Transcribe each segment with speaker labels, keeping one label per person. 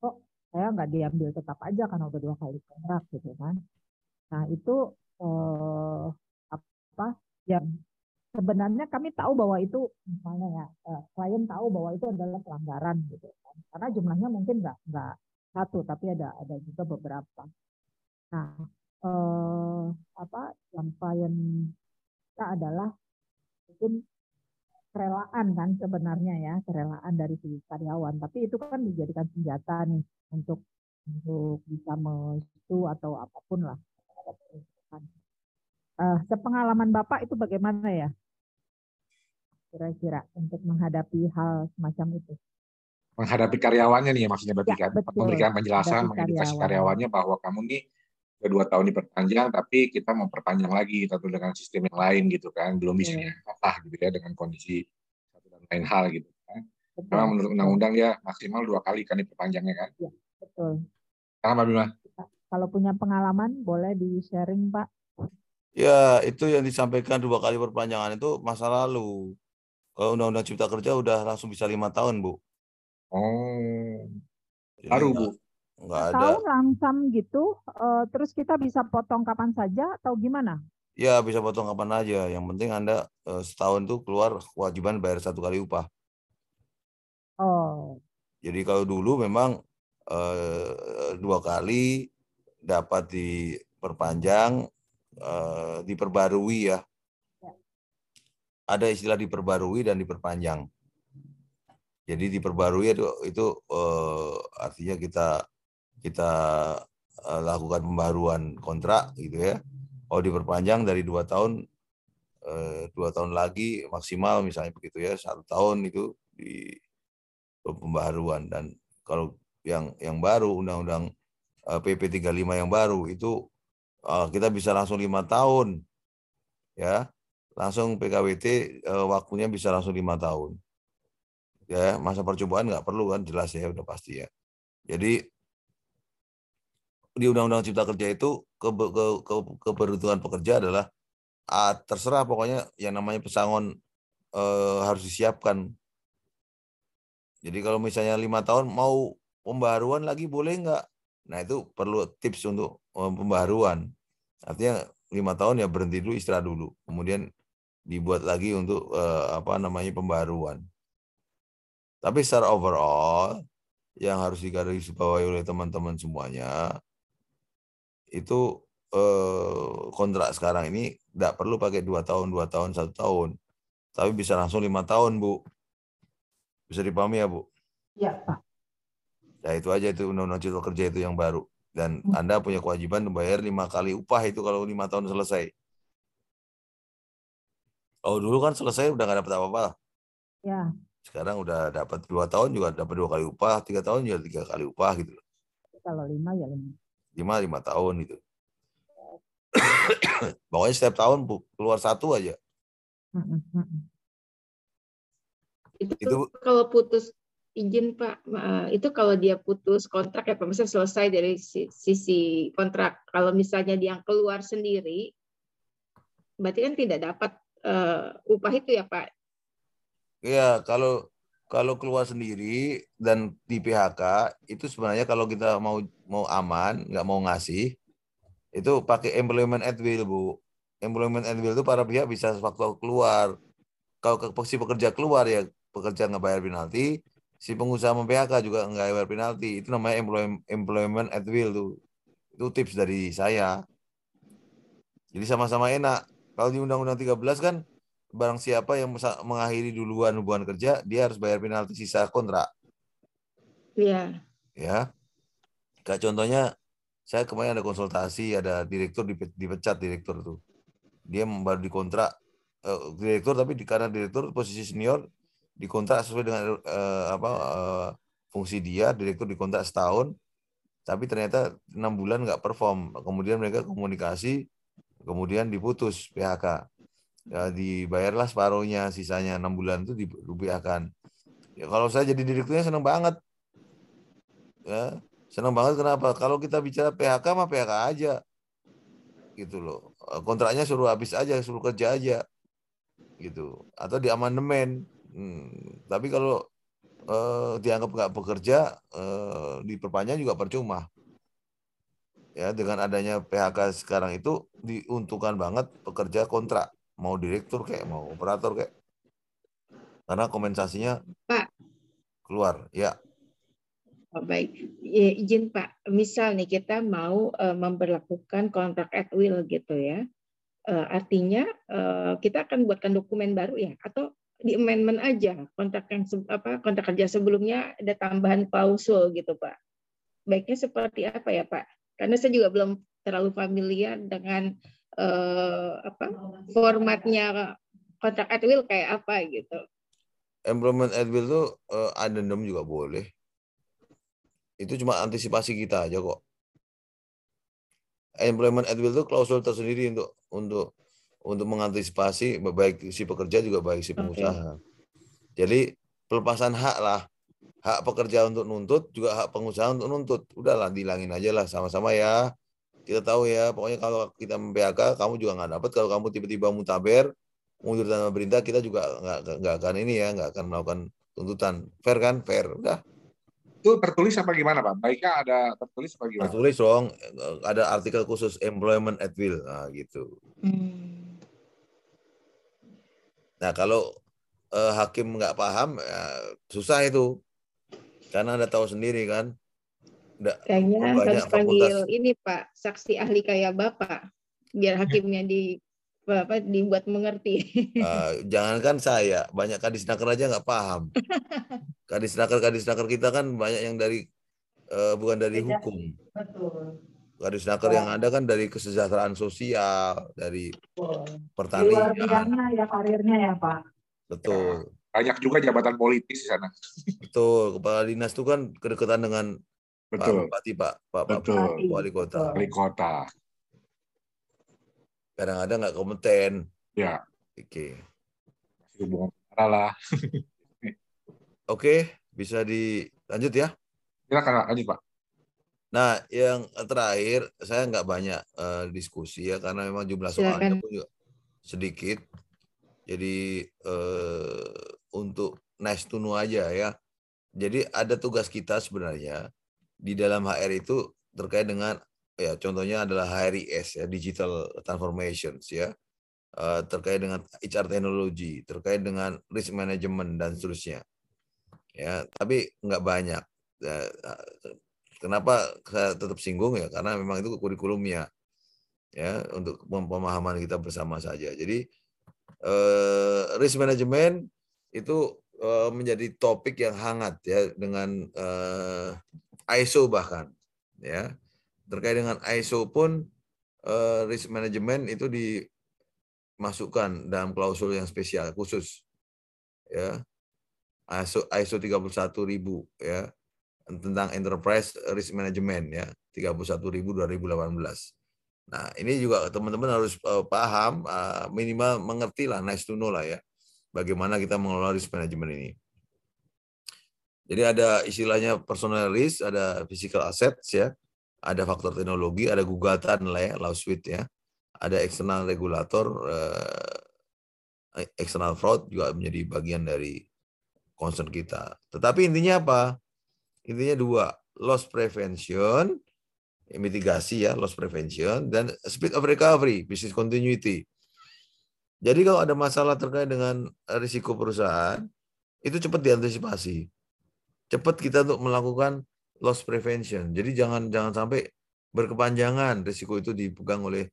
Speaker 1: kok saya nggak diambil tetap aja karena udah dua kali kontrak gitu kan. Nah itu eh, apa yang sebenarnya kami tahu bahwa itu misalnya ya eh, klien tahu bahwa itu adalah pelanggaran gitu kan. Karena jumlahnya mungkin nggak nggak satu tapi ada ada juga beberapa. Nah eh, apa yang klien kita adalah mungkin kerelaan kan sebenarnya ya kerelaan dari si karyawan. Tapi itu kan dijadikan senjata nih untuk untuk bisa mesu atau apa pun lah. Uh, sepengalaman bapak itu bagaimana ya? Kira-kira untuk menghadapi hal semacam itu.
Speaker 2: Menghadapi karyawannya nih ya maksudnya berarti ya, kan? memberikan penjelasan mengedukasi karyawannya bahwa kamu nih kedua tahun diperpanjang tapi kita mau perpanjang lagi tentu dengan sistem yang lain gitu kan. Belum bisa yeah. apa gitu ya dengan kondisi satu dan lain hal gitu kan. Karena menurut undang-undang ya maksimal dua kali kan diperpanjangnya kan.
Speaker 1: Ya, betul.
Speaker 2: Nah, Pak Bima?
Speaker 1: Kalau punya pengalaman boleh di sharing Pak.
Speaker 3: Ya itu yang disampaikan dua kali perpanjangan itu masa lalu. Kalau undang-undang cipta kerja udah langsung bisa lima tahun Bu.
Speaker 2: Oh. Baru Bu
Speaker 3: Enggak ada.
Speaker 1: Tahu langsam gitu, uh, terus kita bisa potong kapan saja atau gimana?
Speaker 3: Ya bisa potong kapan aja. Yang penting anda uh, setahun tuh keluar kewajiban bayar satu kali upah.
Speaker 1: Oh.
Speaker 3: Jadi kalau dulu memang uh, dua kali dapat diperpanjang, uh, diperbarui ya. ya. Ada istilah diperbarui dan diperpanjang. Jadi diperbarui itu itu uh, artinya kita kita uh, lakukan pembaruan kontrak gitu ya. Kalau diperpanjang dari dua tahun uh, dua tahun lagi maksimal misalnya begitu ya satu tahun itu di pembaruan. Dan kalau yang yang baru undang-undang PP 35 yang baru itu kita bisa langsung lima tahun ya. Langsung PKWT waktunya bisa langsung lima tahun. Ya masa percobaan nggak perlu kan jelas ya udah pasti ya. Jadi di Undang-Undang Cipta Kerja itu ke, ke, ke, kebutuhan pekerja adalah ah, terserah pokoknya yang namanya pesangon eh, harus disiapkan. Jadi kalau misalnya lima tahun mau pembaruan lagi boleh nggak? Nah itu perlu tips untuk eh, pembaruan. Artinya lima tahun ya berhenti dulu istirahat dulu, kemudian dibuat lagi untuk eh, apa namanya pembaruan. Tapi secara overall yang harus digarisbawahi oleh teman-teman semuanya itu eh, kontrak sekarang ini tidak perlu pakai dua tahun, dua tahun, satu tahun, tapi bisa langsung lima tahun, Bu. Bisa dipahami ya, Bu?
Speaker 1: Ya, Pak.
Speaker 3: Ya itu aja itu undang-undang cipta kerja itu yang baru. Dan hmm. Anda punya kewajiban membayar lima kali upah itu kalau lima tahun selesai. Oh dulu kan selesai udah nggak dapat apa-apa.
Speaker 1: Ya.
Speaker 3: Sekarang udah dapat dua tahun juga dapat dua kali upah, tiga tahun juga tiga kali upah gitu.
Speaker 1: Kalau lima ya lima
Speaker 3: lima lima tahun gitu. Pokoknya setiap tahun keluar satu aja.
Speaker 4: Itu, itu kalau putus izin pak itu kalau dia putus kontrak ya pak misalnya selesai dari sisi kontrak. Kalau misalnya dia keluar sendiri berarti kan tidak dapat uh, upah itu ya pak?
Speaker 3: Iya kalau kalau keluar sendiri dan di PHK itu sebenarnya kalau kita mau mau aman nggak mau ngasih itu pakai employment at will bu. Employment at will itu para pihak bisa waktu keluar. Kalau ke si pekerja keluar ya pekerja nggak bayar penalti si pengusaha mem PHK juga nggak bayar penalti. Itu namanya employment employment at will tuh itu tips dari saya. Jadi sama-sama enak. Kalau di undang-undang 13 kan barang siapa yang mengakhiri duluan hubungan kerja, dia harus bayar penalti sisa kontrak.
Speaker 4: Iya.
Speaker 3: Ya. Kayak contohnya, saya kemarin ada konsultasi, ada direktur dipecat direktur tuh. Dia baru dikontrak uh, direktur tapi di, karena direktur posisi senior dikontrak sesuai dengan uh, apa uh, fungsi dia, direktur dikontrak setahun, tapi ternyata enam bulan nggak perform. Kemudian mereka komunikasi, kemudian diputus PHK ya dibayarlah separuhnya sisanya enam bulan itu dirupiahkan. Ya kalau saya jadi direkturnya senang banget. Ya senang banget kenapa? Kalau kita bicara PHK mah PHK aja. Gitu loh. Kontraknya suruh habis aja suruh kerja aja. Gitu. Atau di amandemen. Hmm. tapi kalau eh, dianggap nggak bekerja eh, diperpanjang juga percuma. Ya, dengan adanya PHK sekarang itu diuntungkan banget pekerja kontrak, mau direktur kayak mau operator kayak. Karena kompensasinya Pak keluar, ya.
Speaker 4: Oh, baik, ya, izin Pak. Misal nih kita mau uh, memperlakukan kontrak at will gitu ya. Uh, artinya uh, kita akan buatkan dokumen baru ya, atau di amendment aja kontrak yang apa kontrak kerja sebelumnya ada tambahan klausul gitu Pak. Baiknya seperti apa ya Pak? Karena saya juga belum terlalu familiar dengan uh, apa formatnya kontrak at will kayak apa gitu.
Speaker 3: Employment at will itu uh, addendum juga boleh. Itu cuma antisipasi kita aja kok. Employment at will itu klausul tersendiri untuk untuk untuk mengantisipasi baik si pekerja juga baik si pengusaha. Okay. Jadi pelepasan hak lah. Hak pekerja untuk nuntut juga hak pengusaha untuk nuntut. Udahlah dilangin aja lah sama-sama ya. Kita tahu ya, pokoknya kalau kita memphk kamu juga nggak dapat. Kalau kamu tiba-tiba mutaber, mundur tanpa perintah, kita juga nggak nggak akan ini ya, nggak akan melakukan tuntutan. Fair kan? Fair. Udah.
Speaker 2: Itu tertulis apa gimana Pak? Baiknya ada tertulis apa gimana?
Speaker 3: Tertulis dong. Ada artikel khusus employment at will. Nah, gitu. Hmm. Nah kalau eh, hakim nggak paham, ya, susah itu. Karena anda tahu sendiri kan.
Speaker 4: Kayaknya harus panggil ini Pak, saksi ahli kayak Bapak, biar hakimnya di apa dibuat mengerti.
Speaker 3: Uh, jangankan saya, banyak kadisnaker aja nggak paham. Kadisnaker kadisnaker kita kan banyak yang dari uh, bukan dari hukum. Betul. Kadisnaker yang ada kan dari kesejahteraan sosial, dari pertanian. Di luar
Speaker 1: ya karirnya ya Pak.
Speaker 3: Betul.
Speaker 2: Banyak juga jabatan politis di sana.
Speaker 3: Betul. Kepala dinas itu kan kedekatan dengan
Speaker 2: Betul.
Speaker 3: Pak Bupati, Pak, Pak,
Speaker 2: Betul. Pak
Speaker 3: Wali Kota.
Speaker 2: Wali Kota.
Speaker 3: Kadang-kadang nggak kompeten.
Speaker 2: Ya.
Speaker 3: Oke.
Speaker 2: Hubungan lah.
Speaker 3: Oke, bisa dilanjut ya?
Speaker 2: Silakan lanjut Pak.
Speaker 3: Nah, yang terakhir saya nggak banyak uh, diskusi ya karena memang jumlah soalnya pun juga sedikit. Jadi uh, untuk nice to know aja ya. Jadi ada tugas kita sebenarnya di dalam HR itu terkait dengan ya contohnya adalah HRIS ya digital transformations ya uh, terkait dengan HR teknologi terkait dengan risk management dan seterusnya ya tapi nggak banyak Kenapa saya tetap singgung ya? Karena memang itu kurikulumnya ya untuk pemahaman kita bersama saja. Jadi eh, risk management itu eh, menjadi topik yang hangat ya dengan eh, ISO bahkan ya. Terkait dengan ISO pun eh, risk management itu dimasukkan dalam klausul yang spesial khusus ya. ISO ISO 31000 ya. Tentang enterprise risk management ya. 31.000 2018. Nah, ini juga teman-teman harus uh, paham uh, minimal mengerti lah nice to know lah ya. Bagaimana kita mengelola risk management ini. Jadi ada istilahnya personal risk, ada physical assets ya, ada faktor teknologi, ada gugatan lah ya, lawsuit ya, ada eksternal regulator, uh, external fraud juga menjadi bagian dari concern kita. Tetapi intinya apa? Intinya dua, loss prevention, mitigasi ya, loss prevention, dan speed of recovery, business continuity. Jadi kalau ada masalah terkait dengan risiko perusahaan, itu cepat diantisipasi. Cepat kita untuk melakukan loss prevention. Jadi jangan jangan sampai berkepanjangan risiko itu dipegang oleh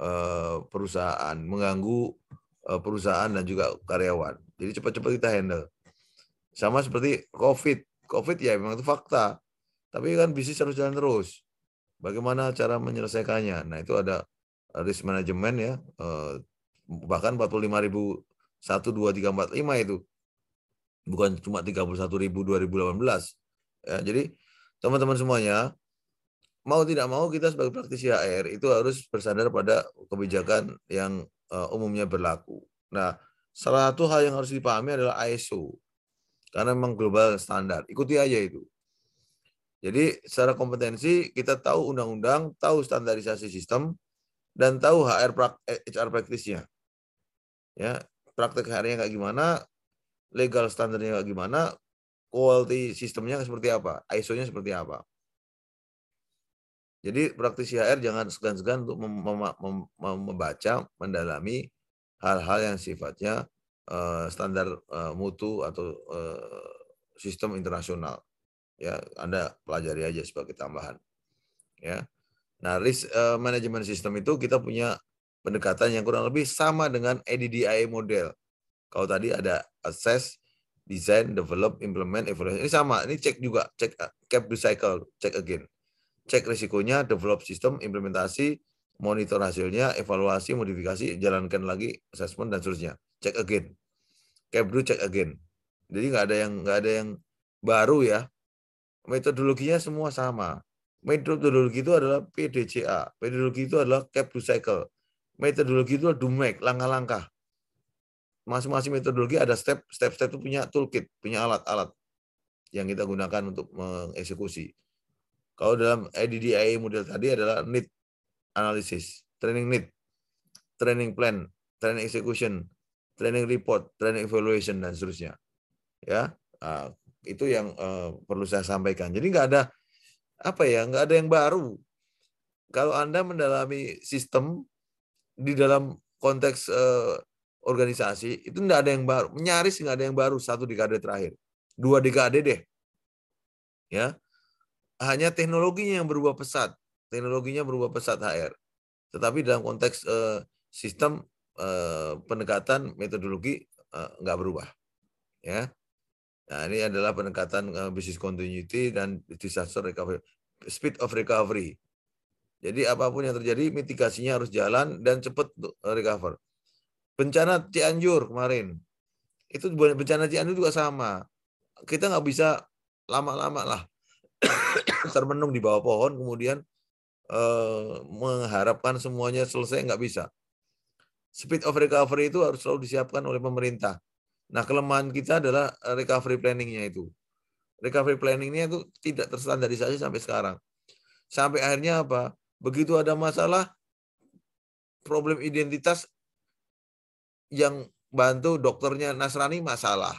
Speaker 3: uh, perusahaan, mengganggu uh, perusahaan dan juga karyawan. Jadi cepat-cepat kita handle. Sama seperti COVID. COVID ya memang itu fakta. Tapi kan bisnis harus jalan terus. Bagaimana cara menyelesaikannya? Nah itu ada risk management ya. Eh, bahkan 45 ribu 1, 2, 3, 4, 5 itu. Bukan cuma 31 ribu 2018. Ya, jadi teman-teman semuanya, mau tidak mau kita sebagai praktisi HR itu harus bersandar pada kebijakan yang uh, umumnya berlaku. Nah, salah satu hal yang harus dipahami adalah ISO. Karena memang global standar. Ikuti aja itu. Jadi secara kompetensi kita tahu undang-undang, tahu standarisasi sistem, dan tahu HR HR praktisnya. Ya, praktek HR-nya kayak gimana, legal standarnya gimana, quality sistemnya seperti apa, ISO-nya seperti apa. Jadi praktisi HR jangan segan-segan untuk mem mem mem membaca, mendalami hal-hal yang sifatnya uh, standar uh, mutu atau uh, sistem internasional. Ya, Anda pelajari aja sebagai tambahan. Ya. Nah, risk uh, management system itu kita punya pendekatan yang kurang lebih sama dengan ADDIA model. Kalau tadi ada assess, design, develop, implement, evaluation. Ini sama, ini cek juga, cek cap the cycle, cek again cek risikonya, develop sistem, implementasi, monitor hasilnya, evaluasi, modifikasi, jalankan lagi, assessment dan seterusnya. Cek again. Kebru cek again. Jadi nggak ada yang nggak ada yang baru ya. Metodologinya semua sama. Metodologi itu adalah PDCA. Metodologi itu adalah Kebru cycle. Metodologi itu adalah DUMEC, langkah-langkah. Masing-masing metodologi ada step, step-step itu punya toolkit, punya alat-alat yang kita gunakan untuk mengeksekusi. Kalau dalam IDDIA model tadi adalah need analysis, training need, training plan, training execution, training report, training evaluation dan seterusnya. Ya, nah, itu yang uh, perlu saya sampaikan. Jadi nggak ada apa ya, nggak ada yang baru. Kalau anda mendalami sistem di dalam konteks uh, organisasi itu nggak ada yang baru, nyaris nggak ada yang baru satu dekade terakhir, dua dekade deh, ya hanya teknologinya yang berubah pesat. Teknologinya berubah pesat HR. Tetapi dalam konteks uh, sistem uh, pendekatan metodologi uh, nggak berubah. Ya. Nah, ini adalah pendekatan uh, business continuity dan disaster recovery, speed of recovery. Jadi apa pun yang terjadi, mitigasinya harus jalan dan cepat recover. Bencana Cianjur kemarin, itu bencana Cianjur juga sama. Kita nggak bisa lama-lama lah termenung di bawah pohon kemudian eh, mengharapkan semuanya selesai nggak bisa. Speed of recovery itu harus selalu disiapkan oleh pemerintah. Nah kelemahan kita adalah recovery planningnya itu. Recovery planningnya itu tidak terstandarisasi sampai sekarang. Sampai akhirnya apa? Begitu ada masalah, problem identitas yang bantu dokternya Nasrani masalah.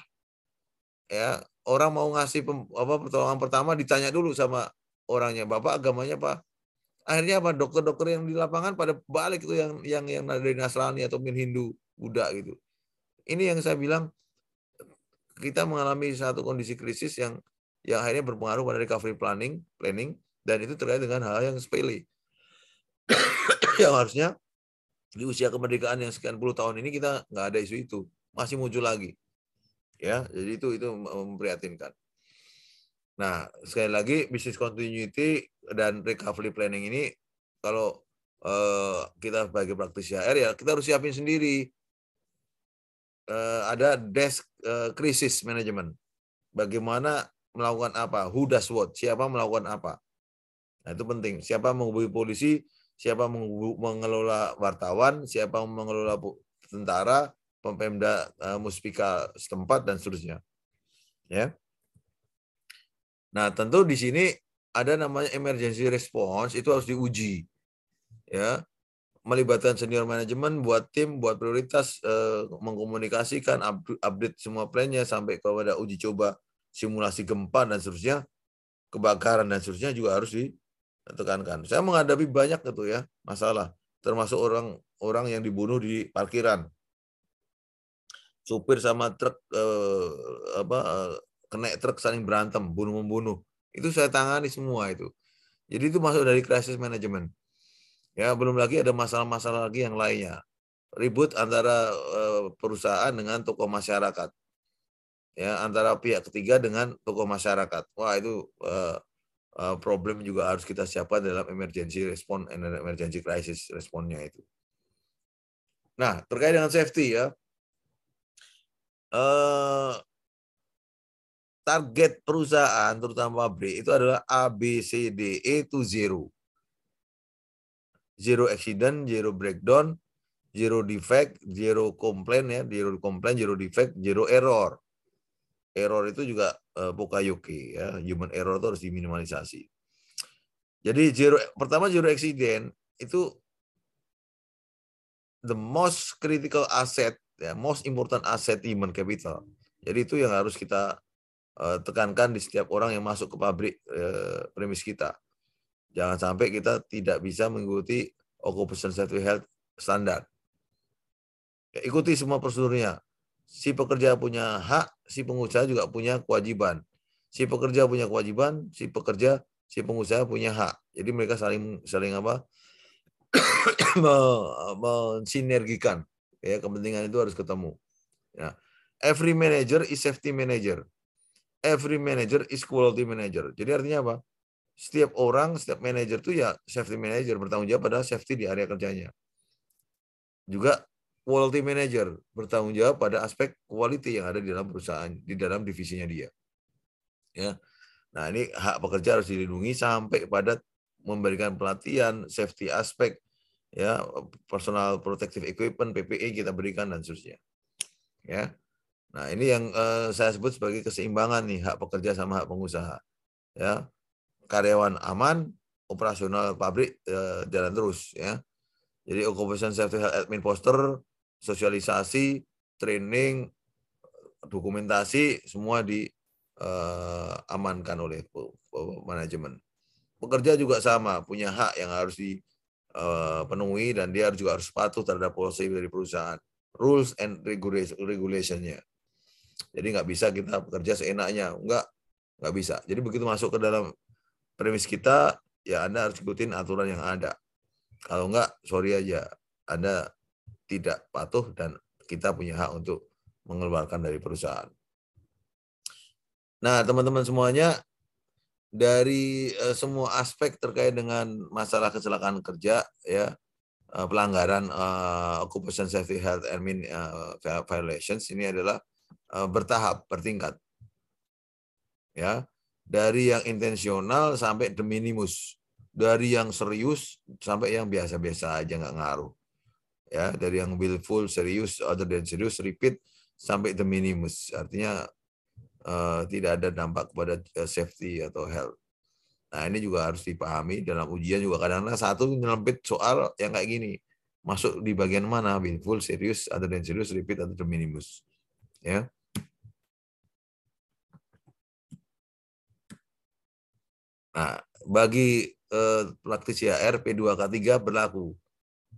Speaker 3: Ya, orang mau ngasih pem, apa pertolongan pertama ditanya dulu sama orangnya bapak agamanya apa? Akhirnya apa dokter-dokter yang di lapangan pada balik itu yang yang yang dari Nasrani atau min Hindu Buddha gitu. Ini yang saya bilang kita mengalami satu kondisi krisis yang yang akhirnya berpengaruh pada recovery planning planning dan itu terkait dengan hal yang sepele. Yang harusnya di usia kemerdekaan yang sekian puluh tahun ini kita nggak ada isu itu. Masih muncul lagi. Ya jadi itu itu memprihatinkan. Nah sekali lagi bisnis continuity dan recovery planning ini kalau uh, kita sebagai praktisi HR ya kita harus siapin sendiri. Uh, ada desk uh, crisis management. Bagaimana melakukan apa? Who does what? Siapa melakukan apa? Nah itu penting. Siapa menghubungi polisi siapa mengelola wartawan siapa mengelola tentara Pemda uh, Muspika setempat dan seterusnya. Ya. Nah, tentu di sini ada namanya emergency response itu harus diuji. Ya. Melibatkan senior manajemen buat tim, buat prioritas uh, mengkomunikasikan update, semua plannya sampai kepada uji coba simulasi gempa dan seterusnya, kebakaran dan seterusnya juga harus ditekankan. Saya menghadapi banyak itu ya masalah, termasuk orang orang yang dibunuh di parkiran supir sama truk eh, apa eh, kena truk saling berantem, bunuh membunuh. Itu saya tangani semua itu. Jadi itu masuk dari krisis manajemen. Ya, belum lagi ada masalah-masalah lagi yang lainnya. Ribut antara eh, perusahaan dengan tokoh masyarakat. Ya, antara pihak ketiga dengan tokoh masyarakat. Wah, itu eh, problem juga harus kita siapkan dalam emergency response and emergency crisis responnya itu. Nah, terkait dengan safety ya, eh, target perusahaan terutama pabrik itu adalah A B C D E to zero. Zero accident, zero breakdown, zero defect, zero complaint ya, zero complaint, zero defect, zero error. Error itu juga uh, pokayoke ya, human error itu harus diminimalisasi. Jadi zero pertama zero accident itu the most critical asset ya most important asset human capital. Jadi itu yang harus kita uh, tekankan di setiap orang yang masuk ke pabrik uh, premis kita. Jangan sampai kita tidak bisa mengikuti occupational safety health standar. Ikuti semua prosedurnya. Si pekerja punya hak, si pengusaha juga punya kewajiban. Si pekerja punya kewajiban, si pekerja, si pengusaha punya hak. Jadi mereka saling saling apa? mensinergikan. Ya, kepentingan itu harus ketemu. Ya. Every manager is safety manager. Every manager is quality manager. Jadi artinya apa? Setiap orang, setiap manager itu ya safety manager bertanggung jawab pada safety di area kerjanya. Juga quality manager bertanggung jawab pada aspek quality yang ada di dalam perusahaan, di dalam divisinya dia. Ya. Nah, ini hak pekerja harus dilindungi sampai pada memberikan pelatihan safety aspek ya personal protective equipment PPE kita berikan dan seterusnya. Ya. Nah ini yang uh, saya sebut sebagai keseimbangan nih hak pekerja sama hak pengusaha. Ya. Karyawan aman operasional pabrik uh, jalan terus ya. Jadi occupation safety health admin poster sosialisasi training dokumentasi semua diamankan eh, oleh manajemen pekerja juga sama punya hak yang harus di uh, penuhi dan dia juga harus patuh terhadap policy dari perusahaan, rules and regulationnya. Jadi nggak bisa kita bekerja seenaknya, nggak nggak bisa. Jadi begitu masuk ke dalam premis kita, ya Anda harus ikutin aturan yang ada. Kalau nggak, sorry aja, Anda tidak patuh dan kita punya hak untuk mengeluarkan dari perusahaan. Nah, teman-teman semuanya, dari uh, semua aspek terkait dengan masalah kecelakaan kerja ya uh, pelanggaran uh, occupation safety health and mean uh, violations ini adalah uh, bertahap bertingkat. Ya dari yang intensional sampai de minimus dari yang serius sampai yang biasa-biasa aja nggak ngaruh ya dari yang willful serius other than serius repeat sampai de minimus. Artinya uh, tidak ada dampak kepada uh, safety atau health. Nah ini juga harus dipahami dalam ujian juga. Kadang-kadang satu nyelempit soal yang kayak gini masuk di bagian mana? Full serius atau dan serius repeat atau minimus. Ya. Nah bagi eh, praktis ya P2K3 berlaku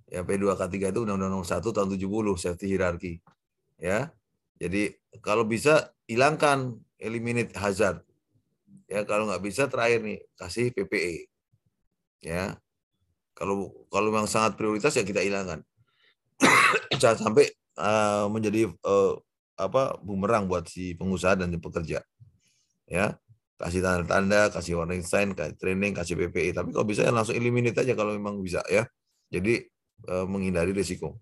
Speaker 3: ya P2K3 itu Undang-Undang Nomor 1 tahun 70 safety hierarchy ya jadi kalau bisa hilangkan eliminate hazard. Ya kalau nggak bisa terakhir nih kasih PPE. Ya kalau kalau memang sangat prioritas ya kita hilangkan. Jangan sampai uh, menjadi uh, apa bumerang buat si pengusaha dan si pekerja. Ya kasih tanda-tanda, kasih warning sign, kasih training, kasih PPE. Tapi kalau bisa ya langsung eliminate aja kalau memang bisa ya. Jadi menghindari risiko.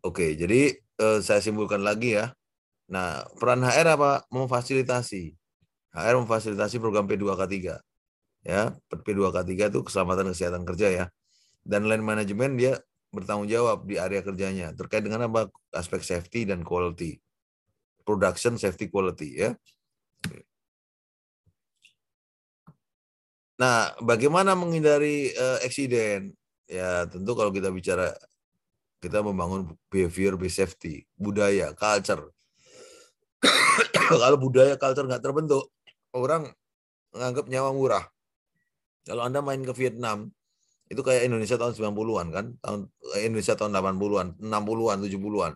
Speaker 3: Oke, jadi eh, saya simpulkan lagi ya. Nah, peran HR apa? Memfasilitasi. HR memfasilitasi program P2K3. Ya, P2K3 itu keselamatan kesehatan kerja ya. Dan line manajemen dia bertanggung jawab di area kerjanya terkait dengan apa? Aspek safety dan quality. Production safety quality ya. Nah, bagaimana menghindari uh, eksiden? Ya, tentu kalau kita bicara kita membangun behavior based safety, budaya, culture. Kalau budaya culture nggak terbentuk, orang menganggap nyawa murah. Kalau Anda main ke Vietnam, itu kayak Indonesia tahun 90-an kan, tahun eh, Indonesia tahun 80-an, 60-an, 70-an.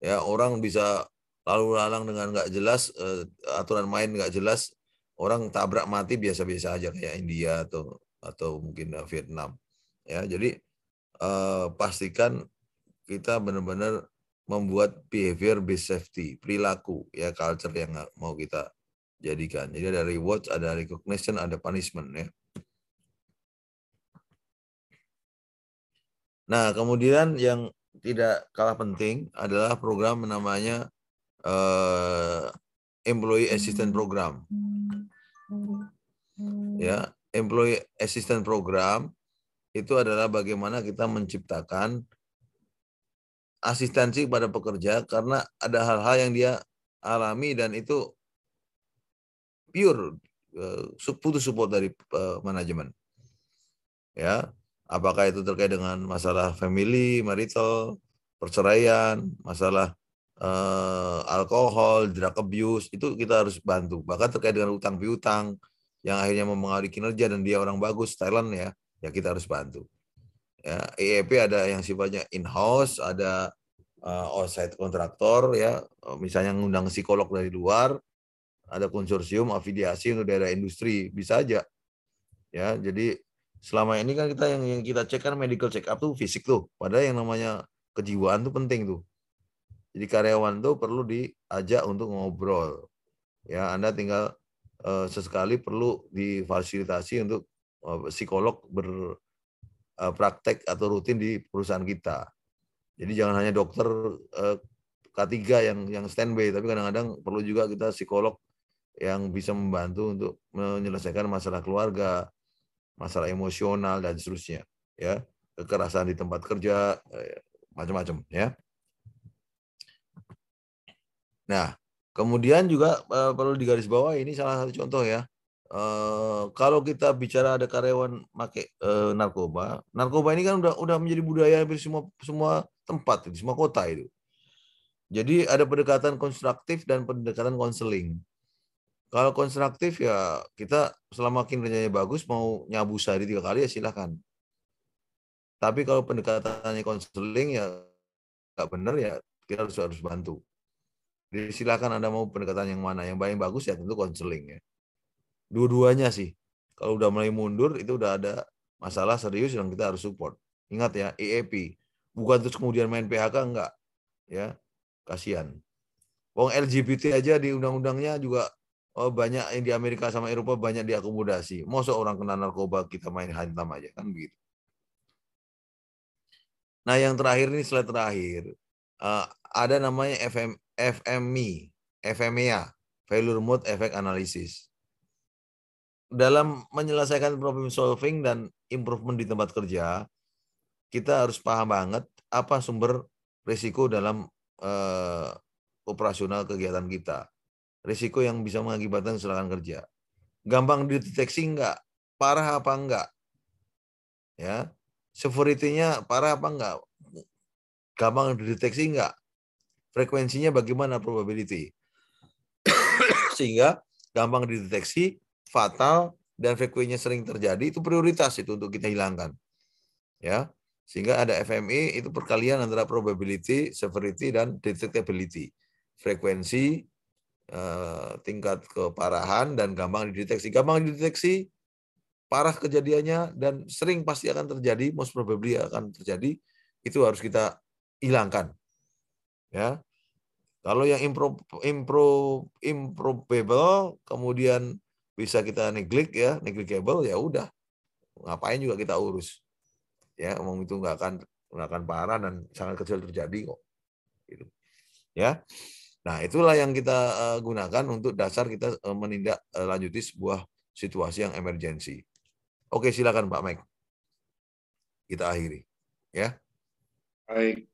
Speaker 3: Ya, orang bisa lalu lalang dengan nggak jelas, eh, aturan main nggak jelas, orang tabrak mati biasa-biasa aja kayak India atau atau mungkin Vietnam. Ya, jadi eh, pastikan kita benar-benar membuat behavior based safety, perilaku ya culture yang mau kita jadikan. Jadi ada reward, ada recognition, ada punishment ya. Nah, kemudian yang tidak kalah penting adalah program namanya uh, Employee Assistance Program. Ya, Employee Assistance Program itu adalah bagaimana kita menciptakan asistensi kepada pekerja karena ada hal-hal yang dia alami dan itu pure uh, putus support dari uh, manajemen. Ya, apakah itu terkait dengan masalah family, marital, perceraian, masalah uh, alkohol, drug abuse itu kita harus bantu. Bahkan terkait dengan utang piutang yang akhirnya mempengaruhi kinerja dan dia orang bagus Thailand ya, ya kita harus bantu. Ya, EEP ada yang sifatnya in-house, ada uh, outside kontraktor ya, misalnya ngundang psikolog dari luar, ada konsorsium afiliasi untuk daerah industri bisa aja. Ya, jadi selama ini kan kita yang, yang kita cek kan medical check up tuh fisik tuh, padahal yang namanya kejiwaan tuh penting tuh. Jadi karyawan tuh perlu diajak untuk ngobrol. Ya, Anda tinggal uh, sesekali perlu difasilitasi untuk uh, psikolog berpraktek uh, atau rutin di perusahaan kita. Jadi jangan hanya dokter uh, K3 yang yang standby, tapi kadang-kadang perlu juga kita psikolog yang bisa membantu untuk menyelesaikan masalah keluarga, masalah emosional dan seterusnya, ya kekerasan di tempat kerja, macam-macam, ya. Nah, kemudian juga uh, perlu digarisbawahi ini salah satu contoh ya. Uh, kalau kita bicara ada karyawan make uh, narkoba, narkoba ini kan udah udah menjadi budaya di semua semua tempat di semua kota itu. Jadi ada pendekatan konstruktif dan pendekatan konseling. Kalau konstruktif ya kita selama kinerjanya bagus mau nyabu sehari tiga kali ya silahkan. Tapi kalau pendekatannya konseling ya nggak benar ya kita harus harus bantu. Jadi silakan Anda mau pendekatan yang mana. Yang paling bagus ya tentu konseling ya. Dua-duanya sih. Kalau udah mulai mundur itu udah ada masalah serius yang kita harus support. Ingat ya, EAP. Bukan terus kemudian main PHK enggak. Ya, kasihan. Wong LGBT aja di undang-undangnya juga oh, banyak yang di Amerika sama Eropa banyak diakomodasi. Masa orang kena narkoba kita main hantam aja kan begitu. Nah yang terakhir ini slide terakhir. Uh, ada namanya FM, FME, FMEA, Failure Mode Effect Analysis. Dalam menyelesaikan problem solving dan improvement di tempat kerja, kita harus paham banget apa sumber risiko dalam uh, operasional kegiatan kita. Risiko yang bisa mengakibatkan kecelakaan kerja. Gampang dideteksi enggak? Parah apa enggak? Ya. Severity-nya parah apa enggak? Gampang dideteksi enggak? Frekuensinya bagaimana probability. Sehingga gampang dideteksi, fatal, dan frekuensinya sering terjadi, itu prioritas itu untuk kita hilangkan. Ya, Sehingga ada FME itu perkalian antara probability, severity, dan detectability. Frekuensi, eh, tingkat keparahan, dan gampang dideteksi. Gampang dideteksi, parah kejadiannya, dan sering pasti akan terjadi, most probably akan terjadi, itu harus kita hilangkan ya. Kalau yang impro, impro, improbable kemudian bisa kita neglect ya neglectable ya udah. Ngapain juga kita urus? Ya omong itu nggak akan nggak akan parah dan sangat kecil terjadi kok. Gitu. Ya. Nah itulah yang kita uh, gunakan untuk dasar kita uh, menindak uh, lanjuti sebuah situasi yang emergensi. Oke silakan Pak Mike. Kita akhiri. Ya.
Speaker 2: Baik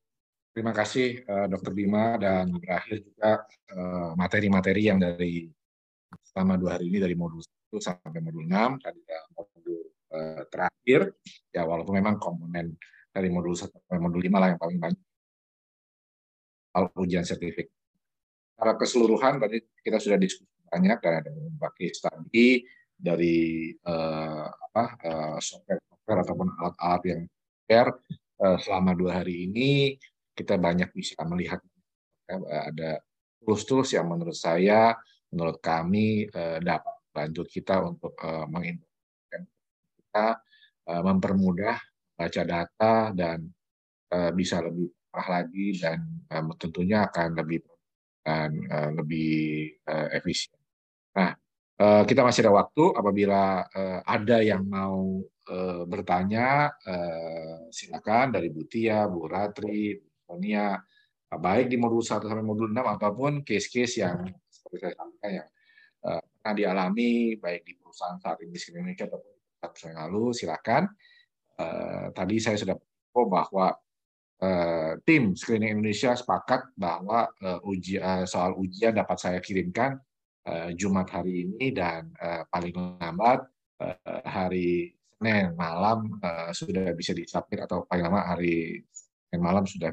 Speaker 2: Terima kasih uh, Dokter Bima dan berakhir juga eh, materi-materi uh, yang dari selama dua hari ini dari modul 1 sampai modul 6 tadi modul uh, terakhir. Ya walaupun memang komponen dari modul 1 sampai modul 5 lah yang paling banyak. Soal ujian sertifikat. Secara keseluruhan tadi kita sudah diskusi banyak dan ada berbagai studi dari uh, apa uh, software-software ataupun alat-alat yang share uh, selama dua hari ini kita banyak bisa melihat ada tools-tools yang menurut saya, menurut kami eh, dapat bantu kita untuk eh, menginformasikan kita, eh, mempermudah baca data dan bisa lebih parah lagi dan tentunya akan lebih dan lebih efisien. Nah, kita masih ada waktu apabila ada yang mau bertanya, silakan dari Bu Tia, Bu Ratri, Sonia baik di modul 1 sampai modul 6 ataupun case-case yang seperti saya sampaikan yang uh, pernah dialami baik di perusahaan saat ini di Indonesia ataupun perusahaan yang lalu silakan. Uh, tadi saya sudah info bahwa uh, tim screening Indonesia sepakat bahwa uh, uji, uh, soal ujian dapat saya kirimkan uh, Jumat hari ini dan uh, paling lambat uh, hari Senin malam uh, sudah bisa disubmit atau paling lama hari Senin malam sudah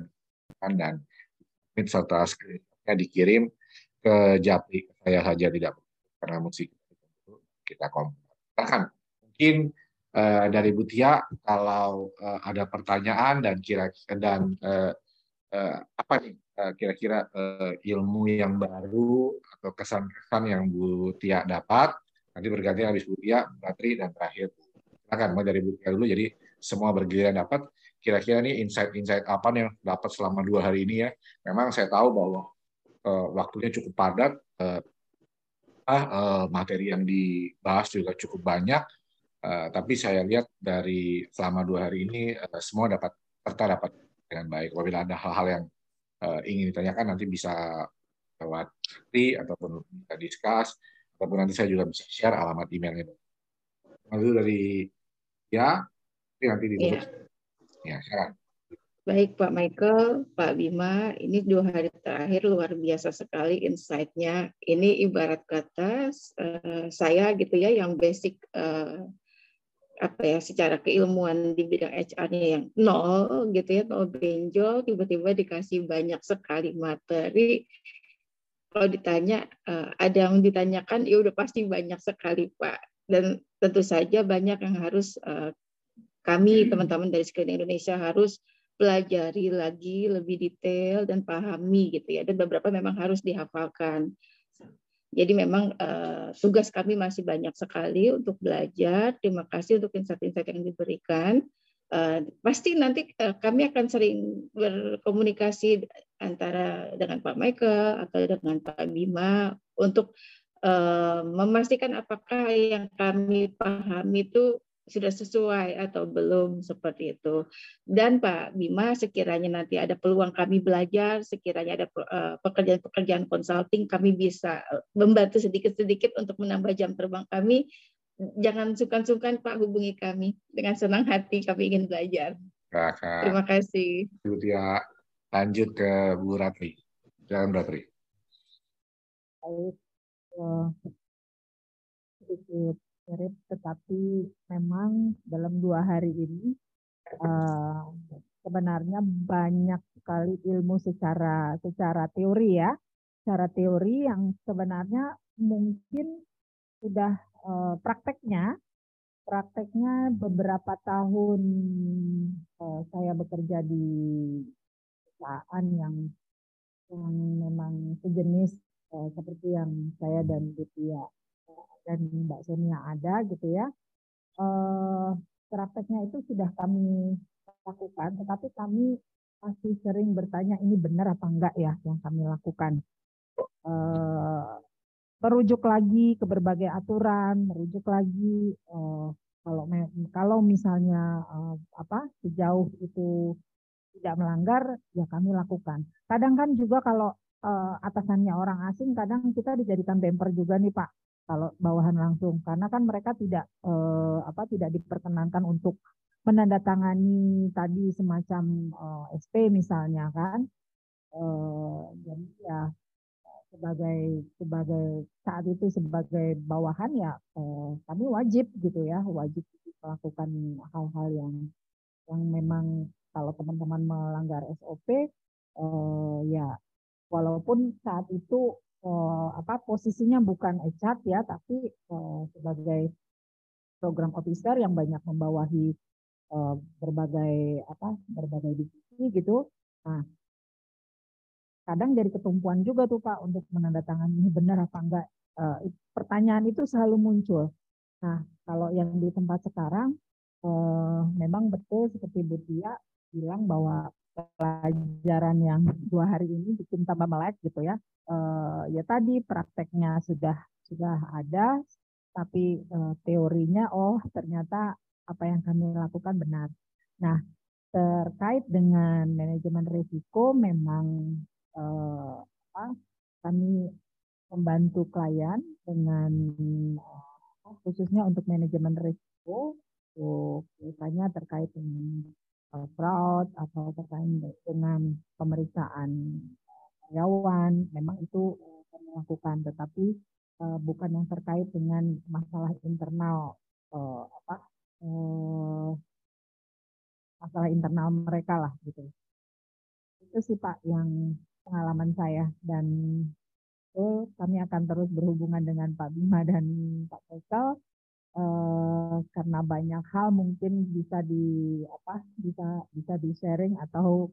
Speaker 2: dan serta ya dikirim ke Japri saya saja tidak karena musik kita kompetkan mungkin uh, dari Butia kalau uh, ada pertanyaan dan kira dan uh, uh, apa nih kira-kira uh, ilmu yang baru atau kesan-kesan yang Bu Tia dapat nanti berganti habis Bu Tia, Batri dan terakhir silakan mau dari Bu Tia dulu. Jadi semua bergiliran dapat kira-kira nih insight-insight apa nih yang dapat selama dua hari ini ya memang saya tahu bahwa uh, waktunya cukup padat uh, uh, materi yang dibahas juga cukup banyak tapi saya lihat dari selama dua hari ini semua dapat serta dapat dengan baik apabila ada hal-hal yang ingin ditanyakan nanti bisa lewat chat ataupun bisa discuss ataupun nanti saya juga bisa share alamat emailnya. Lalu dari ya, nanti ditutup.
Speaker 4: Ya, ya. Baik Pak Michael, Pak Bima, ini dua hari terakhir luar biasa sekali insight-nya. Ini ibarat kata uh, saya gitu ya yang basic uh, apa ya secara keilmuan di bidang HR-nya yang nol gitu ya nol benjol tiba-tiba dikasih banyak sekali materi kalau ditanya uh, ada yang ditanyakan ya udah pasti banyak sekali Pak dan tentu saja banyak yang harus uh, kami teman-teman dari sekeliling Indonesia harus pelajari lagi lebih detail dan pahami gitu ya dan beberapa memang harus dihafalkan jadi memang uh, tugas kami masih banyak sekali untuk belajar. Terima kasih untuk insight-insight yang diberikan. Uh, pasti nanti uh, kami akan sering berkomunikasi antara dengan Pak Michael atau dengan Pak Bima untuk uh, memastikan apakah yang kami pahami itu sudah sesuai atau belum seperti itu. Dan Pak Bima, sekiranya nanti ada peluang kami belajar, sekiranya ada eh, pekerjaan-pekerjaan konsulting, kami bisa eh, membantu sedikit-sedikit untuk menambah jam terbang kami. Jangan sungkan-sungkan Pak hubungi kami. Dengan senang hati kami ingin belajar. Kakak. Terima kasih.
Speaker 2: Ya, lanjut ke Bu Ratri. Jangan Ratri.
Speaker 1: Baik. Uh, sedikit mirip tetapi memang dalam dua hari ini uh, sebenarnya banyak sekali ilmu secara secara teori ya. Secara teori yang sebenarnya mungkin sudah uh, prakteknya. Prakteknya beberapa tahun uh, saya bekerja di perusahaan yang yang memang sejenis uh, seperti yang saya dan Butia dan Mbak Sonia ada gitu ya. Eh, prakteknya itu sudah kami lakukan, tetapi kami masih sering bertanya ini benar apa enggak ya yang kami lakukan. Eh, merujuk lagi ke berbagai aturan, merujuk lagi eh, kalau kalau misalnya eh, apa sejauh itu tidak melanggar ya kami lakukan. Kadang kan juga kalau eh, atasannya orang asing, kadang kita dijadikan bumper juga nih Pak kalau bawahan langsung. Karena kan mereka tidak eh, apa tidak diperkenankan untuk menandatangani tadi semacam eh, SP misalnya kan. Eh, jadi ya sebagai sebagai saat itu sebagai bawahan ya eh, kami wajib gitu ya wajib melakukan hal-hal yang yang memang kalau teman-teman melanggar SOP eh, ya walaupun saat itu uh, apa posisinya bukan HR ya, tapi uh, sebagai program officer yang banyak membawahi uh, berbagai apa berbagai divisi gitu. Nah, kadang jadi ketumpuan juga tuh Pak untuk menandatangani benar apa enggak. Uh, pertanyaan itu selalu muncul. Nah, kalau yang di tempat sekarang uh, memang betul seperti Bu Tia bilang bahwa pelajaran yang dua hari ini bikin tambah melek gitu ya. Uh, ya tadi prakteknya sudah sudah ada, tapi uh, teorinya oh ternyata apa yang kami lakukan benar. Nah terkait dengan manajemen risiko memang uh, apa, kami membantu klien dengan khususnya untuk manajemen risiko, misalnya terkait dengan fraud atau terkait dengan pemeriksaan karyawan, memang itu eh, kami lakukan, tetapi uh, bukan yang terkait dengan masalah internal uh, apa uh, masalah internal mereka lah gitu. Itu sih Pak yang pengalaman saya. Dan kami akan terus berhubungan dengan Pak Bima dan Pak Faisal eh, karena banyak hal mungkin bisa di apa bisa bisa di sharing atau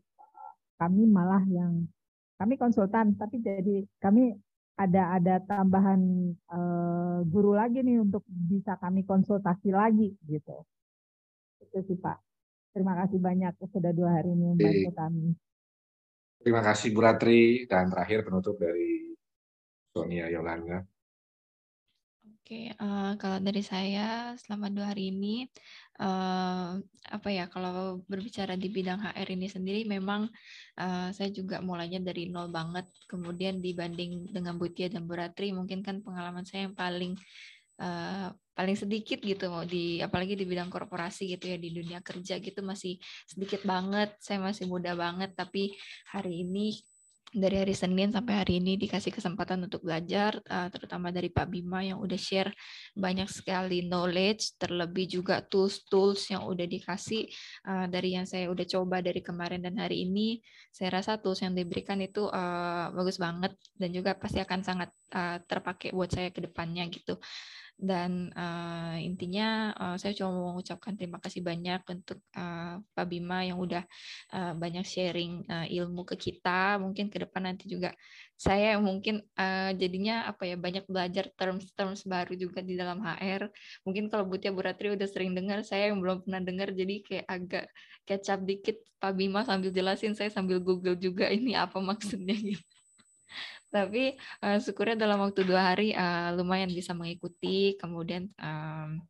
Speaker 1: kami malah yang kami konsultan tapi jadi kami ada ada tambahan uh, guru lagi nih untuk bisa kami konsultasi lagi gitu. Itu sih Pak. Terima kasih banyak sudah dua hari ini membantu kami.
Speaker 2: Terima kasih Bu Ratri. Dan terakhir penutup dari Sonia Yolanda
Speaker 5: Oke, uh, kalau dari saya selama dua hari ini, uh, apa ya, kalau berbicara di bidang HR ini sendiri, memang uh, saya juga mulainya dari nol banget. Kemudian dibanding dengan Butia dan Buratri, mungkin kan pengalaman saya yang paling uh, paling sedikit gitu, mau di apalagi di bidang korporasi gitu ya di dunia kerja gitu masih sedikit banget. Saya masih muda banget, tapi hari ini dari hari Senin sampai hari ini dikasih kesempatan untuk belajar, uh, terutama dari Pak Bima yang udah share banyak sekali knowledge, terlebih juga tools-tools yang udah dikasih uh, dari yang saya udah coba dari kemarin dan hari ini. Saya rasa tools yang diberikan itu uh, bagus banget dan juga pasti akan sangat uh, terpakai buat saya ke depannya gitu dan uh, intinya uh, saya cuma mau mengucapkan terima kasih banyak untuk uh, Pak Bima yang udah uh, banyak sharing uh, ilmu ke kita. Mungkin ke depan nanti juga saya mungkin uh, jadinya apa ya banyak belajar terms-terms baru juga di dalam HR mungkin kalau Butia Buratri udah sering dengar saya yang belum pernah dengar jadi kayak agak up dikit Pak Bima sambil jelasin saya sambil Google juga ini apa maksudnya gitu tapi uh, syukurnya dalam waktu dua hari uh, lumayan bisa mengikuti. Kemudian um,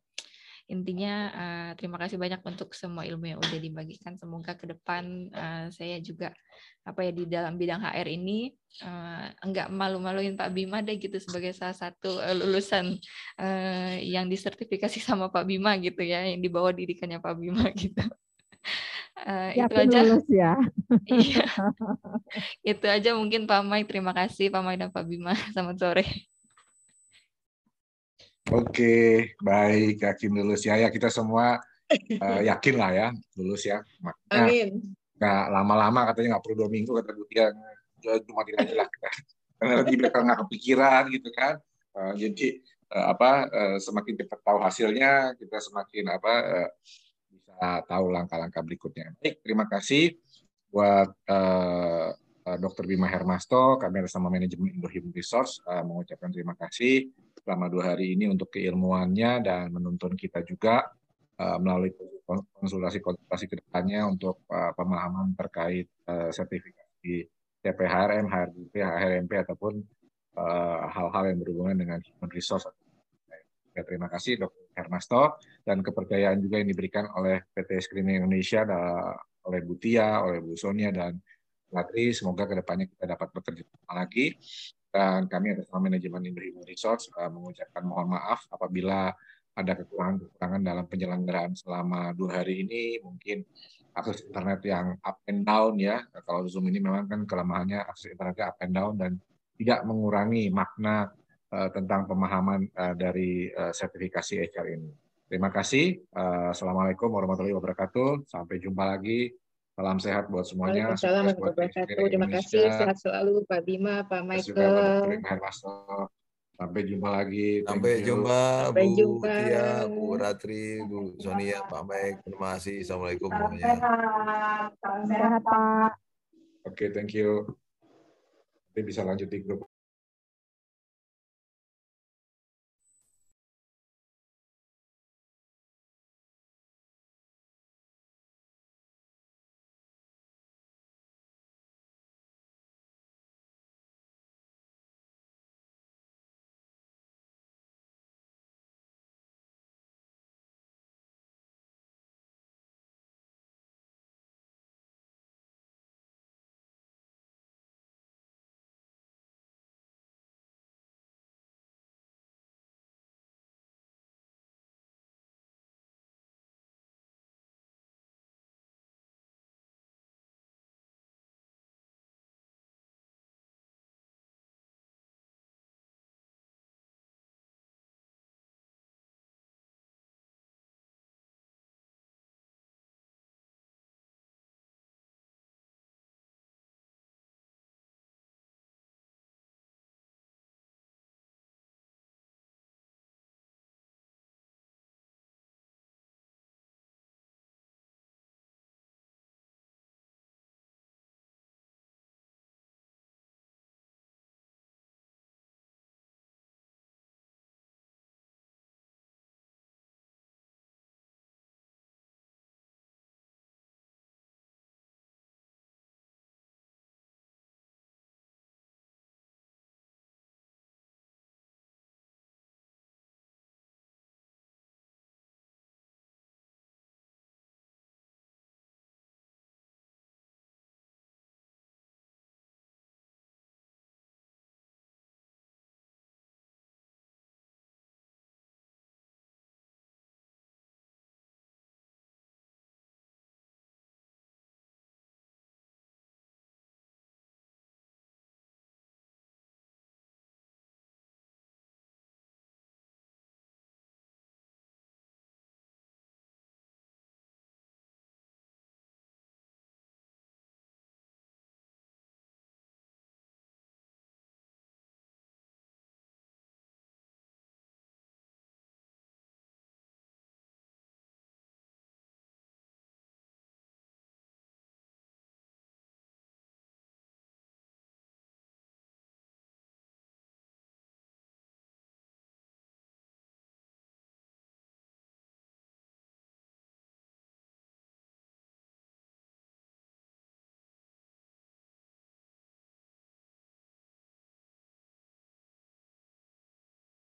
Speaker 5: intinya uh, terima kasih banyak untuk semua ilmu yang udah dibagikan. Semoga ke depan uh, saya juga apa ya di dalam bidang HR ini uh, enggak malu-maluin Pak Bima deh gitu sebagai salah satu uh, lulusan uh, yang disertifikasi sama Pak Bima gitu ya yang dibawa didikannya Pak Bima gitu
Speaker 1: Uh, itu aja. Lulus ya.
Speaker 5: iya. itu aja mungkin Pak Mai. Terima kasih Pak Mai dan Pak Bima. Selamat sore.
Speaker 2: Oke, baik. Yakin lulus ya. Ya kita semua uh, yakin lah ya lulus ya.
Speaker 4: Makanya, Amin.
Speaker 2: Nggak lama-lama katanya nggak perlu dua minggu kata Bu Tia. Cuma tidak aja lah. Karena lebih mereka nggak kepikiran gitu kan. Uh, jadi uh, apa uh, semakin cepat tahu hasilnya kita semakin apa uh, tahu langkah-langkah berikutnya. Baik, terima kasih buat uh, uh, Dr. Bima Hermasto, kami bersama manajemen Indo Human Resource uh, mengucapkan terima kasih selama dua hari ini untuk keilmuannya dan menuntun kita juga uh, melalui konsultasi-konsultasi ke depannya untuk uh, pemahaman terkait uh, sertifikasi CPHRM, HRBP, HRMP ataupun hal-hal uh, yang berhubungan dengan human resource. Terima kasih Dr. Hermasto dan kepercayaan juga yang diberikan oleh PT Screening Indonesia oleh Bu Tia, oleh Bu Sonia dan Latri. Semoga ke depannya kita dapat bekerja sama lagi. Dan kami atas nama manajemen Indo Resource uh, mengucapkan mohon maaf apabila ada kekurangan-kekurangan dalam penyelenggaraan selama dua hari ini. Mungkin akses internet yang up and down ya. Kalau Zoom ini memang kan kelemahannya akses internetnya up and down dan tidak mengurangi makna tentang pemahaman uh, dari uh, sertifikasi HR ini. Terima kasih. Assalamualaikum warahmatullahi wabarakatuh. Sampai jumpa lagi. Salam sehat buat semuanya.
Speaker 4: Waalaikumsalam warahmatullahi wabarakatuh. Terima kasih. Sehat selalu Pak Bima, Pak Michael.
Speaker 2: Sampai jumpa lagi.
Speaker 3: Sampai jumpa Sampai Bu jumpa. Tia, Bu Ratri, Bu Sonia, Pak Mike. Terima kasih. Assalamualaikum semuanya.
Speaker 1: Sehat, Pak.
Speaker 2: Oke, okay, thank you. Nanti bisa lanjut di grup.